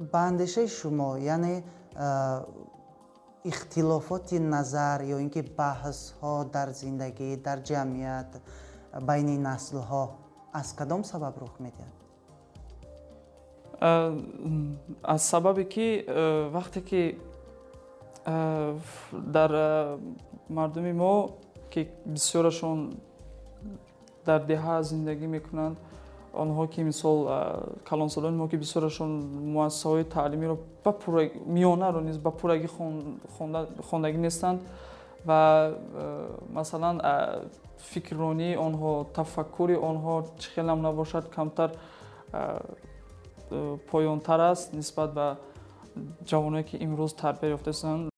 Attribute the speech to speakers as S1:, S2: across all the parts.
S1: ба андешаи шумо яъне ихтилофоти назар ё ин ки баҳсҳо дар зиндагӣ дар ҷамъият байни наслҳо аз кадом сабаб рух медиҳад?
S2: Аз сабабе ки вақте ки дар мардуми мо ки бисёрашон дар деҳа зиндагӣ мекунанд онҳо ки мисол калонсолони мо ки бисёрашон муассисаҳои таълимиро ба миёнаро низ ба пуррагӣ хондагӣ нестанд ва масалан фикрронии онҳо тафаккури онҳо чӣ хелам набошад камтар поёнтар аст нисбат ба ҷавоное ки имрӯз тарбия ёфтаистанд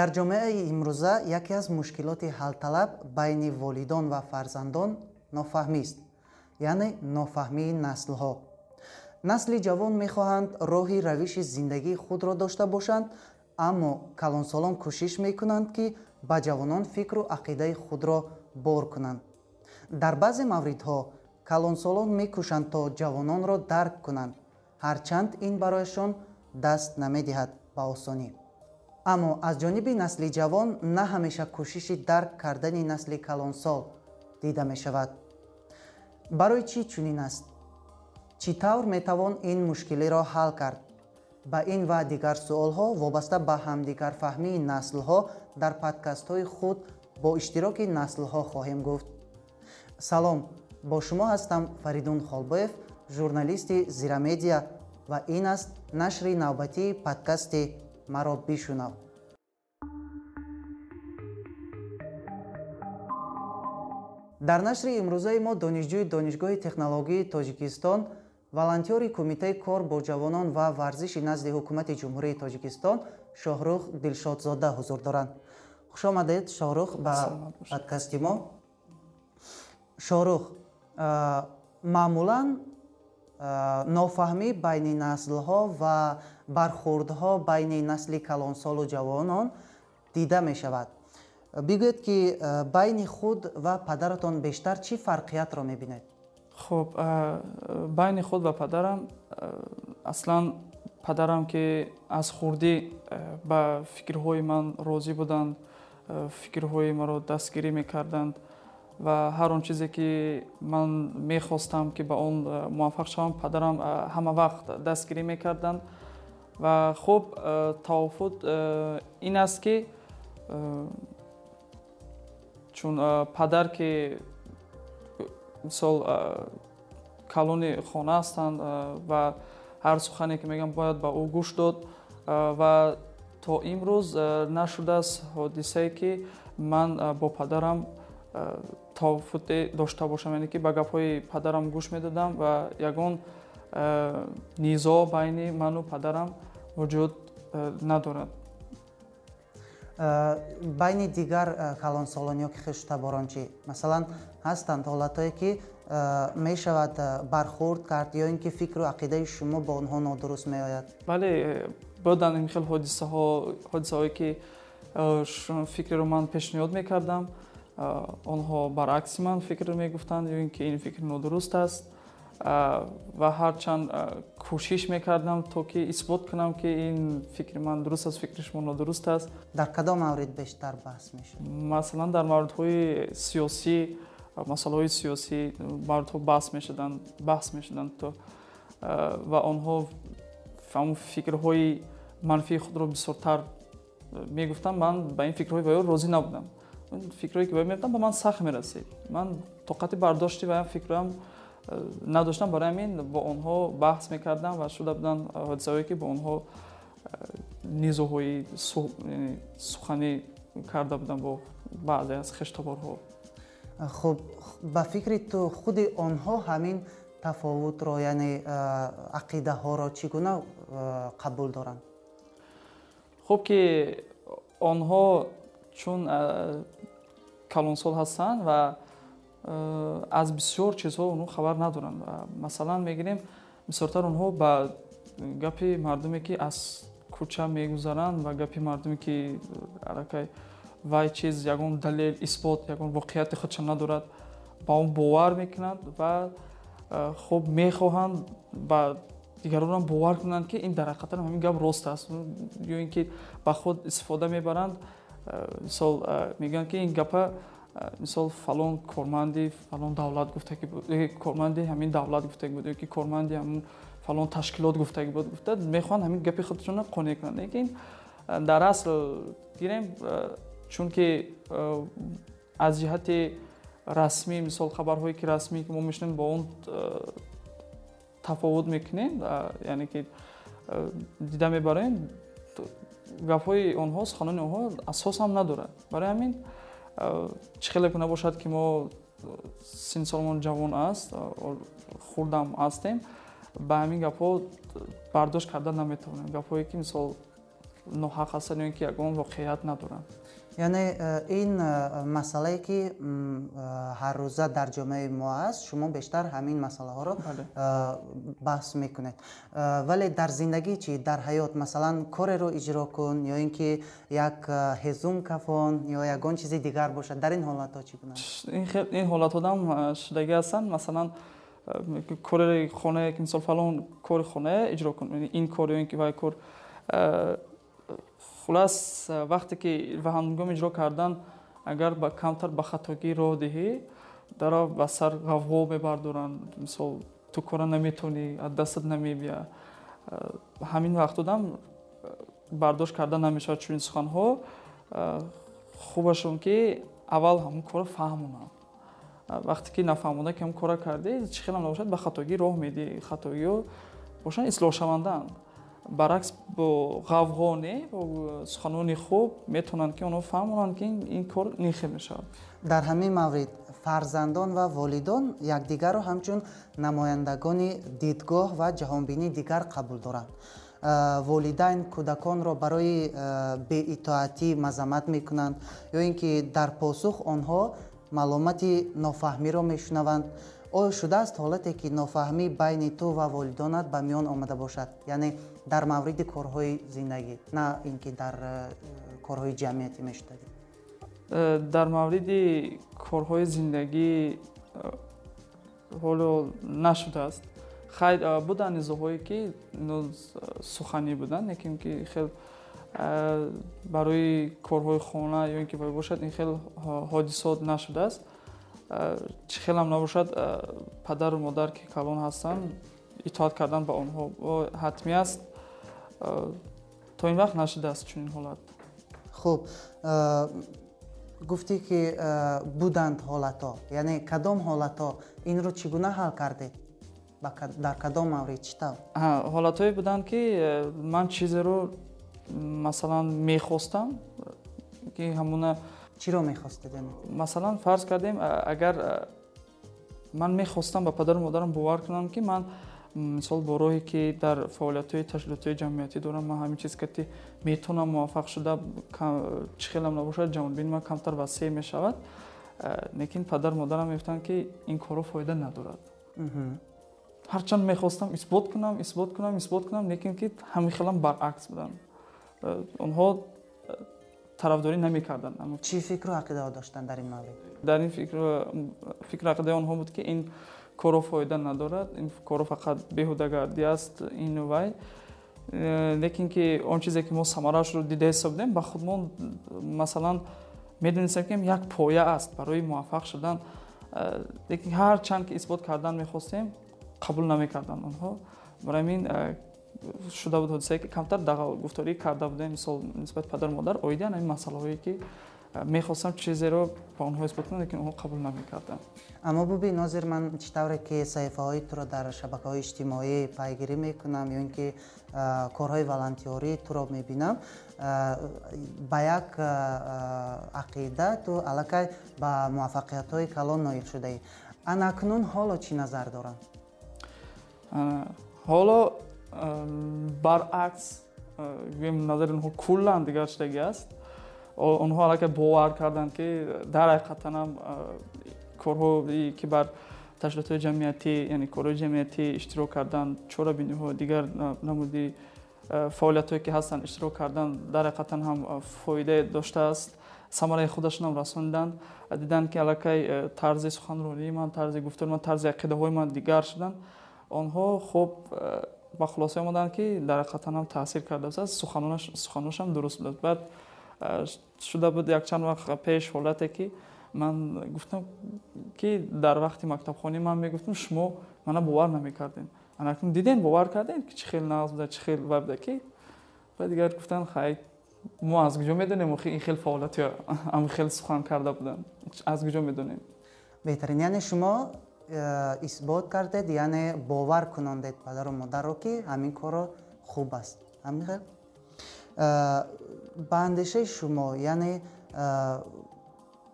S1: дар ҷомеаи имрӯза яке аз мушкилоти ҳалталаб байни волидон ва фарзандон нофаҳмист яъне нофаҳмии наслҳо. Насли ҷавон мехоҳанд роҳи равиши зиндагии худро дошта бошанд аммо калонсолон кӯшиш мекунанд ки ба ҷавонон фикру ақидаи худро бор кунанд. Дар баъзе мавридҳо калонсолон мекӯшанд то ҷавононро дарк кунанд ҳарчанд ин барояшон даст намедиҳад ба осонӣ аммо аз ҷониби насли ҷавон на ҳамеша кӯшиши дарк кардани насли калонсол дида мешавад. Барои чӣ чунин аст? Чӣ тавр метавон ин мушкилиро ҳал кард? Ба ин ва дигар суолҳо вобаста ба ҳамдигарфаҳмии наслҳо дар подкастҳои худ бо иштироки наслҳо хоҳем гуфт. Салом бо шумо ҳастам фаридун холбоев журналисти зирамедия ва ин аст нашри навбатии подкасти маро бишунав дар нашри имрӯзаи мо донишҷӯи донишгоҳи технологии тоҷикистон волонтёри кумитаи кор бо ҷавонон ва варзиши назди ҳукумати ҷумҳурии тоҷикистон шоҳрух дилшодзода ҳузур доранд. Хуш омадед шоҳрух ба подкасти мо. Шоҳрух маъмулан нофаҳмӣ байни наслҳо ва бархӯрдҳо байни насли калонсолу ҷавонон дида мешавад. Бигӯед ки байни худ ва падаратон бештар чӣ фарқиятро мебинед?
S2: Хуб байни худ ва падарам аслан падарам ки аз хурдӣ ба фикрҳои ман розӣ буданд фикрҳои маро дастгирӣ мекарданд ва ҳар он чизе ки ман мехостам ки ба он муваффақ шавам падарам ҳама вақт дастгирӣ мекарданд ва хуб тавофут ин аст ки чун падар ки мисол калони хона ҳастанд ва ҳар сухане ки мегӯям бояд ба ӯ гӯш дод ва то имрӯз нашудааст ҳодисае ки ман бо падарам тавофуте дошта бошам яъне ки ба гапҳои падарам гӯш медодам ва ягон низо байни ману падарам вуҷуд надорад.
S1: Байни дигар калонсолониҳо ки хештаборон чӣ? Масалан ҳастанд ҳолатҳое ки мешавад бархӯрд кард ё ин ки фикру ақидаи шумо ба онҳо нодуруст меояд?
S2: Бале буданд ин хел ҳодисаҳо ҳодисаҳое ки фикреро ман пешниҳод мекардам онҳо баръакси ман фикр мегуфтанд ё ин ки ин фикр нодуруст аст ва ҳарчанд кӯшиш мекардам то ки исбот кунам ки ин фикри ман дуруст аст фикри шумо нодуруст аст.
S1: Дар кадом маврид бештар баҳс мешуд
S2: масалан дар мавридҳои сиёсӣ масъалаҳои сиёсӣ мавридҳо баҳс мешуданд баҳс мешуданд то ва онҳо ҳамн фикрҳои манфии худро бисёртар мегуфтанд. Ман ба ин фикрҳои ваё розӣ набудам. Фикрҳое ки ваё мегуфтам ба ман сахт мерасид ман тоқати бардошти ваям фикрам надоштам барои ҳамин бо онҳо баҳс мекардам ва шуда буданд ҳодисаҳое ки бо онҳо низоҳои суханӣ карда будам бо баъзе аз хештаборҳо
S1: хуб ба фикри ту худи онҳо ҳамин тафовутро яъне ақидаҳоро чӣ гуна қабул доранд?
S2: Хуб ки онҳо чун калонсол ҳастанд ва аз бисёр чизҳо онҳо хабар надоранд. Масалан мегирем бисёртар онҳо ба гапи мардуме ки аз кӯча мегузаранд ва гапи мардуме ки аллакай вай чиз ягон далел исбот ягон воқеияти худшон надорад ба он бовар мекунанд ва хуб мехоҳанд ба дигаронам бовар кунанд ки ин дар ҳақиқатан ҳамин гап рост аст. Ё ин ки ба худ истифода мебаранд. Мисол мегӯянд ки ин гапа мисол фалон корманди фалон давлат гуфтаги э, корманди ҳамин давлат гуфтаги буд ки корманди ҳамин фалон ташкилот гуфтаги буд гуфта мехоҳанд ҳамин гапи худшонро қонеъ кунанд. Лекин дар асл гирем чунки аз ҷиҳати расмӣ мисол хабарҳое ки расмӣ ки мо мешунем бо он тафовут мекунем яъне ки дида мебарем гапҳои онҳо суханони онҳо асос ҳам надорад. Барои ҳамин чӣ хеле куна бошад ки мо синсолмон ҷавон аст хурдам ҳастем ба ҳамин гапҳо бардошт карда наметавонем. Гапҳое ки мисол ноҳақ ҳастанд ё ки ягон воқеият надоранд
S1: яъне э, ин э, масъалае ки э, ҳаррӯза дар ҷомеаи мо аст шумо бештар ҳамин масъалаҳоро баҳс мекунед вале дар зиндагӣ чӣ дар ҳаёт масалан кореро иҷро кун ё ин ки як ҳезум кафон ё ягон чизи дигар бошад дар ин ҳолатҳо чӣ гуна
S2: ин ҳолатҳодам шудагӣ ҳастанд масалан кори хона мисол фалон кори хона иҷро кун ин кор ё ин ки вай кор хулас вақте ки ва ҳангоми иҷро кардан агар ба камтар ба хатогӣ роҳ диҳӣ даро ба сар ғавғо мебардоранд. Мисол ту кора наметонӣ аз дастат намебия. Ҳамин вақтодам бардошт карда намешавад. Чунин суханҳо хубашон ки аввал ҳамон кора фаҳмонанд. Вақте ки нафаҳмода ки ҳамон кора кардӣ чӣ хелам набошад ба хатогӣ роҳ медиҳӣ хатогиҳо бошанд ислоҳшавандаанд баръакс бо ғавғо не бо суханони хуб метавонанд ки онҳо фаҳмонанд ки ин кор нехе мешавад.
S1: Дар ҳамин маврид фарзандон ва волидон якдигарро ҳамчун намояндагони дидгоҳ ва ҷаҳонбинии дигар қабул доранд. Волидайн кӯдаконро барои беитоатӣ мазаммат мекунанд ё ин ки дар посух онҳо маълумати нофаҳмиро мешунаванд. Оё шудааст ҳолате ки нофаҳмӣ байни ту ва волидонат ба миён омада бошад. Яъне дар мавриди корҳои зиндагӣ на ин ки дар э, корҳои ҷамъиятӣ мешудагӣ.
S2: Э, дар мавриди корҳои зиндагӣ э, ҳоло нашудааст. Хайр буданд низоҳое ки суханӣ буданд лекин ки хел барои корҳои хона ё ин ки вай бошад ин хел ҳодисот нашудааст. Чӣ хелам набошад падару модар ки калон ҳастанд итоат кардан ба онҳо. Ҳатмӣ аст то ин вақт нашудааст чунин ҳолат.
S1: Хуб. Гуфтӣ ки буданд ҳолатҳо яъне кадом ҳолатҳо инро чӣ гуна ҳал кардед дар кадом маврид чӣ тавр?
S2: Ҳолатҳое буданд ки ман чизеро масалан мехостам ки ҳамуна
S1: чиро мехостед
S2: масалан фарз кардем агар ман мехостам ба падару модарам бовар кунам ки ман мисол бо роҳе ки дар фаъолиятҳои ташкилотҳои ҷамъиятӣ дорам ман ҳамин чиз кати метавонам муваффақ шуда чӣ хелам набошад ҷавонбини ман камтар васеъ мешавад. Лекин падар модарам мегуфтанд ки ин корро фоида надорад. Ҳарчанд мехостам исбот кунам исбот кунам исбот кунам лекин ки ҳамихелам баръакс буданд онҳо тарафдорӣ намекарданд
S1: чӣ фикру ақидаҳо доштанд дар ин маврид?
S2: Дар ин фикру ақидаи онҳо буд ки ин коро фоида надорад ин коро фақат беҳудагардӣ аст ину вай. Лекин ки он чизе ки мо самараашро дида ҳисоб дем ба худ мо масалан медонистем ки як поя аст барои муваффақ шудан лекин ҳар чанд ки исбот кардан мехостем қабул намекарданд онҳо. Барои ҳамин шуда буд ҳодисае ки камтар гуфторӣ карда будем мисол нисбати падару модар оиди ан ин масъалаҳое ки мехостам чизеро ба онҳо исбот кунам лекин онҳо қабул намекарданд.
S1: Аммо буби нозир ман чӣ тавре ки саҳифаҳои туро дар шабакаҳои иҷтимоӣ пайгирӣ мекунам ё ин ки корҳои волонтёрӣ туро мебинам ба як ақида ту аллакай ба муваффақиятҳои калон ноил шудаӣ. Анакнун ҳоло чӣ назар доранд?
S2: Ҳоло баръакс назари онҳо куллан дигар шудагӣ аст онҳо аллакай бовар карданд ки дар ҳақиқатанам корҳое ки бар ташкилотҳои ҷамъиятӣ яъне корҳои ҷамъиятӣ иштирок кардан чорабиниҳо дигар намуди фаъолиятҳое ки ҳастанд иштирок кардан дар ҳақиқатан ҳам фоидае доштааст. Самараи худашонам расониданд диданд ки аллакай тарзи суханронии ман тарзи гуфтори ман тарзи ақидаҳои ман дигар шуданд. Онҳо хуб ба хулоса омаданд ки дар ҳақиқатанам таъсир кардааст суханонашам дуруст будад баъд шуда буд якчанд вақт пеш ҳолате ки ман гуфтам ки дар вақти мактабхонӣ ман мегуфтам шумо мана бовар намекардем анакун дидем бовар кардем ки чӣ хел нағз буда чӣ хел ва буда ки ва дигар гуфтанд хай мо аз куҷо медонем ин хел фаъолияти ам хел сухан карда буданд аз куҷо медонем
S1: беҳтарин яъне шумо э, исбот кардед яъне бовар кунондед падару модарро ки ҳамин корро хуб аст ҳамин хел э, ба андешаи шумо яъне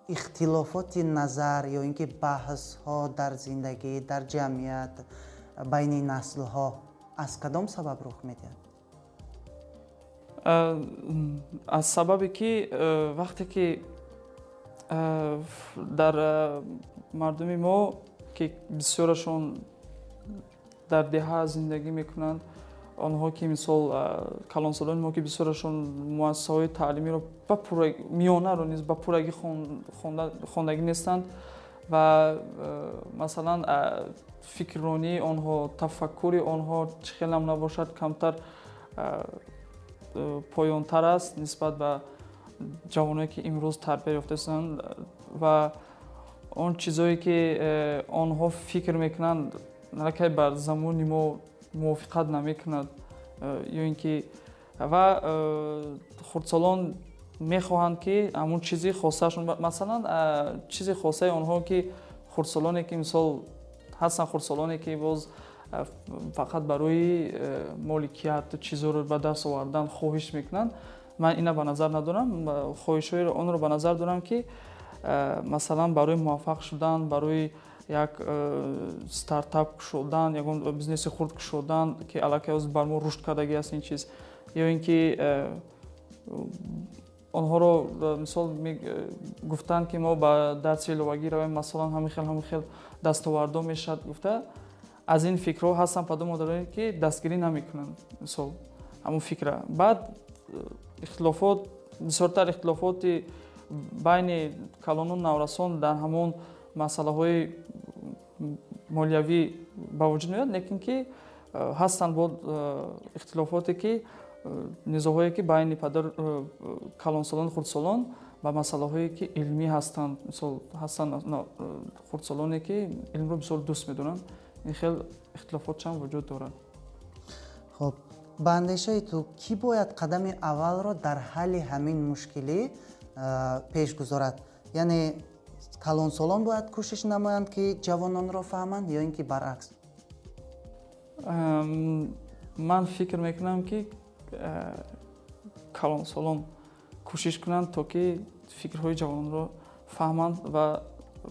S1: ихтилофоти назар ё ин ки баҳсҳо дар зиндагӣ дар ҷамъият байни наслҳо аз кадом сабаб рух медиҳад?
S2: Аз сабабе ки вақте ки дар мардуми мо ки бисёрашон дар деҳа зиндагӣ мекунанд онҳо ки мисол калонсолони мо ки бисёрашон муассисаҳои таълимиро ба миёнаро низ ба пуррагӣ хондагӣ нестанд ва масалан фикрронии онҳо тафаккури онҳо чӣ хелам набошад камтар поёнтар аст нисбат ба ҷавоное ки имрӯз тарбия ёфтаистанд ва он чизое ки э, онҳо фикр мекунанд накай бар замони мо мувофиқат намекунад э, ё ин ки ва э, хурдсолон мехоҳанд ки ҳамун чизи хосаашон масалан чизи хосаи онҳо ки хурдсолоне ки мисол ҳастанд хурдсолоне ки боз фақат барои э, моликият чизоро ба даст овардан хоҳиш мекунанд ман ина ба назар надорам хоҳишҳои онро ба назар дорам ки э, масалан барои муваффақ шудан барои як э, стартап кушодан ягон бизнеси хурд кушодан ки аллакай оз бар мо рушд кардагӣ аст ин чиз. Ё ин ки онҳоро мисол гуфтанд ки мо ба дарси иловагӣ равем масалан ҳамин хел ҳамин хел дастовардо мешавад гуфта аз ин фикрҳо ҳастанд падо модароне ки дастгирӣ намекунанд мисол ҳамун фикра. Баъд ихтилофот бисёртар ихтилофоти байни калону наврасон дар ҳамон масъалаҳои молиявӣ ба вуҷуд меояд лекин ки ҳастанд бо ихтилофоте ки низоҳое ки байни падар э, калонсолон хурдсолон ба масъалаҳое ки илмӣ ҳастанд. Мисол ҳастанд э, хурдсолоне ки илмро бисёр дӯст медоранд ин хел ихтилофотчанд вуҷуд дорад.
S1: Хуб ба андешаи ту кӣ бояд қадами аввалро дар ҳалли ҳамин мушкилӣ э, пеш гузорад? Яъне калонсолон бояд кӯшиш намоянд ки ҷавононро фаҳманд ё ин ки баръакс?
S2: Ман фикр мекунам ки калонсолон кӯшиш кунанд то ки фикрҳои ҷавононро фаҳманд ва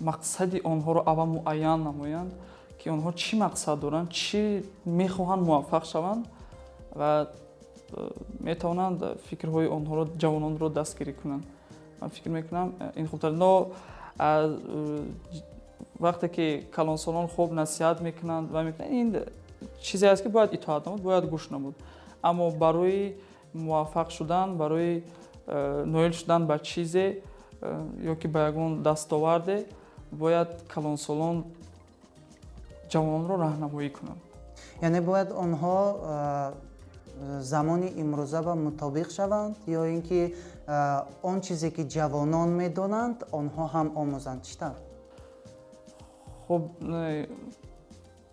S2: мақсади онҳоро аввал муайян намоянд ки онҳо чӣ мақсад доранд чӣ мехоҳанд муваффақ шаванд ва э, метавонанд фикрҳои онҳоро ҷавононро дастгирӣ кунанд. Ман фикр мекунам э, ин хубтар. Э, вақте ки калонсолон хуб насиҳат мекунанд ва мекунанд ин чизе аст ки бояд итоат намуд бояд гӯш намуд. Аммо барои муваффақ шудан барои э, ноил шудан ба чизе э, ё ки ба ягон дастоварде бояд калонсолон ҷавононро раҳнамоӣ кунанд.
S1: Яъне бояд онҳо э, замони имрӯза ба мутобиқ шаванд ё ин ки он чизе ки ҷавонон медонанд онҳо ҳам омӯзанд. Чӣ тавр?
S2: Хуб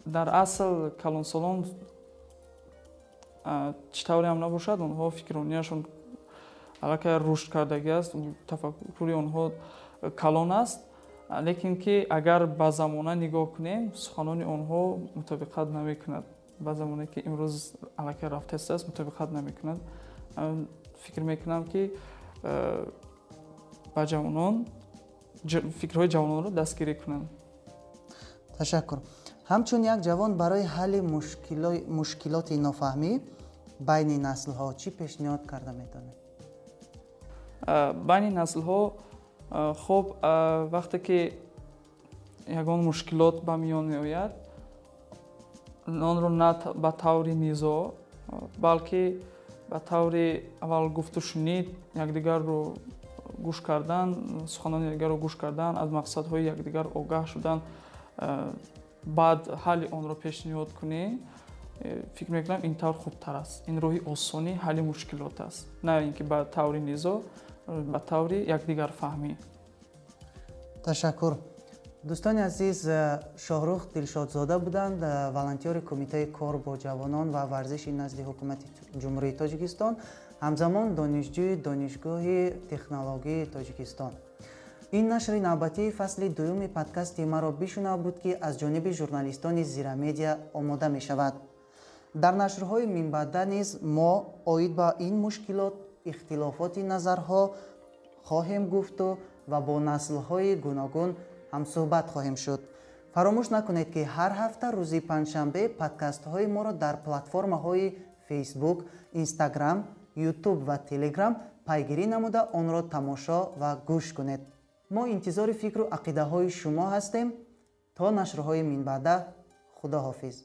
S2: дар асл калонсолон чӣ тавре ҳам набошад онҳо фикрронияшон аллакай рушд кардагӣ аст тафаккури онҳо калон аст. Лекин ки агар ба замона нигоҳ кунем суханони онҳо мутобиқат намекунад ба замоне ки имрӯз аллакай рафтастааст мутобиқат намекунад фикр мекунам ки ба ҷавонон фикрҳои ҷавононро дастгирӣ кунанд
S1: ташаккур ҳамчун як ҷавон барои ҳалли мушкилоти нофаҳмӣ байни наслҳо чӣ пешниҳод карда метавонад
S2: байни наслҳо хуб вақте ки ягон мушкилот ба миён меояд онро на ба таври низо балки ба таври аввал гуфтушунид якдигарро гӯш кардан суханони якдигарро гӯш кардан аз мақсадҳои якдигар огаҳ шудан баъд ҳалли онро пешниҳод кунӣ фикр мекунам ин тавр хубтар аст. Ин роҳи осони ҳалли мушкилот аст. На ин ки ба таври низо ба таври якдигарфаҳмӣ
S1: ташаккур дӯстони азиз шоҳрух дилшодзода буданд волонтёри кумитаи кор бо ҷавонон ва варзиши назди ҳукумати ҷумҳурии тоҷикистон ҳамзамон донишҷӯи донишгоҳи технологии тоҷикистон. Ин нашри навбатии фасли дуюми подкасти маро бишунав буд ки аз ҷониби журналистони зирамедия омода мешавад. Дар нашрҳои минбаъда низ мо оид ба ин мушкилот ихтилофоти назарҳо хоҳем гуфту ва бо наслҳои гуногун ҳамсӯҳбат хоҳем шуд. Фаромӯш накунед ки ҳар ҳафта рӯзи панҷшанбе подкастҳои моро дар платформаҳои фейсбук инстаграм ютуб ва телеграм пайгирӣ намуда онро тамошо ва гӯш кунед. Мо интизори фикру ақидаҳои шумо ҳастем. То нашрҳои минбаъда худоҳофиз